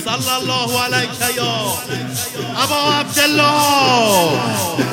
sallallahu alayka yo Abu Abdullah.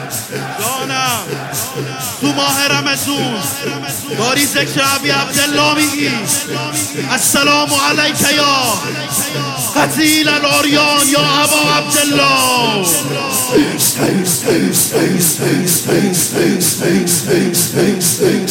مسوس داری ذکر عبی عبدالله میگی السلام علیک یا قتیل الاریان یا ابا عبدالله Thanks, thanks, thanks, thanks, thanks, thanks, thanks, thanks, thanks, thanks, thanks, thanks,